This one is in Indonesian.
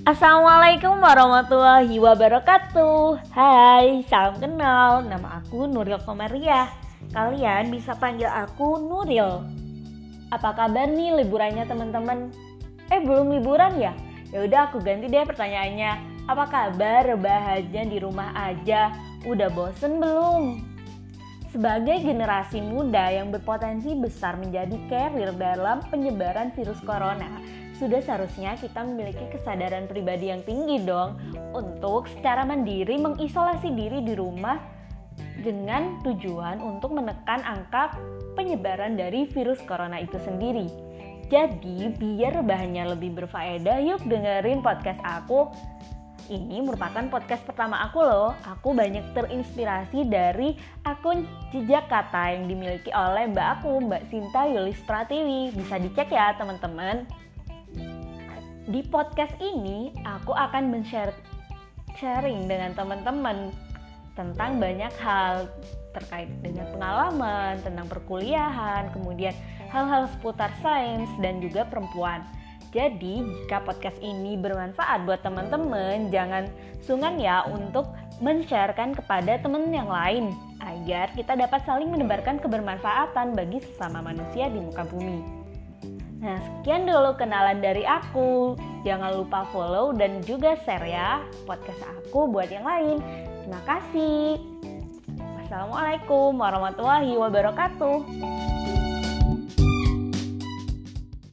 Assalamualaikum warahmatullahi wabarakatuh Hai, salam kenal Nama aku Nuril Komariah Kalian bisa panggil aku Nuril Apa kabar nih liburannya teman-teman? Eh belum liburan ya? Ya udah aku ganti deh pertanyaannya Apa kabar bahagia di rumah aja? Udah bosen belum? Sebagai generasi muda yang berpotensi besar menjadi carrier dalam penyebaran virus corona, sudah seharusnya kita memiliki kesadaran pribadi yang tinggi dong untuk secara mandiri mengisolasi diri di rumah dengan tujuan untuk menekan angka penyebaran dari virus corona itu sendiri. Jadi, biar bahannya lebih berfaedah, yuk dengerin podcast aku. Ini merupakan podcast pertama aku loh. Aku banyak terinspirasi dari akun jejak kata yang dimiliki oleh mbak aku, Mbak Sinta Yulis Pratiwi. Bisa dicek ya teman-teman. Di podcast ini, aku akan men-share sharing dengan teman-teman tentang banyak hal terkait dengan pengalaman, tentang perkuliahan, kemudian hal-hal seputar sains dan juga perempuan. Jadi, jika podcast ini bermanfaat buat teman-teman, jangan sungkan ya untuk men-sharekan kepada teman yang lain agar kita dapat saling menebarkan kebermanfaatan bagi sesama manusia di muka bumi. Nah, sekian dulu kenalan dari aku. Jangan lupa follow dan juga share ya podcast aku buat yang lain. Terima kasih. Wassalamualaikum warahmatullahi wabarakatuh.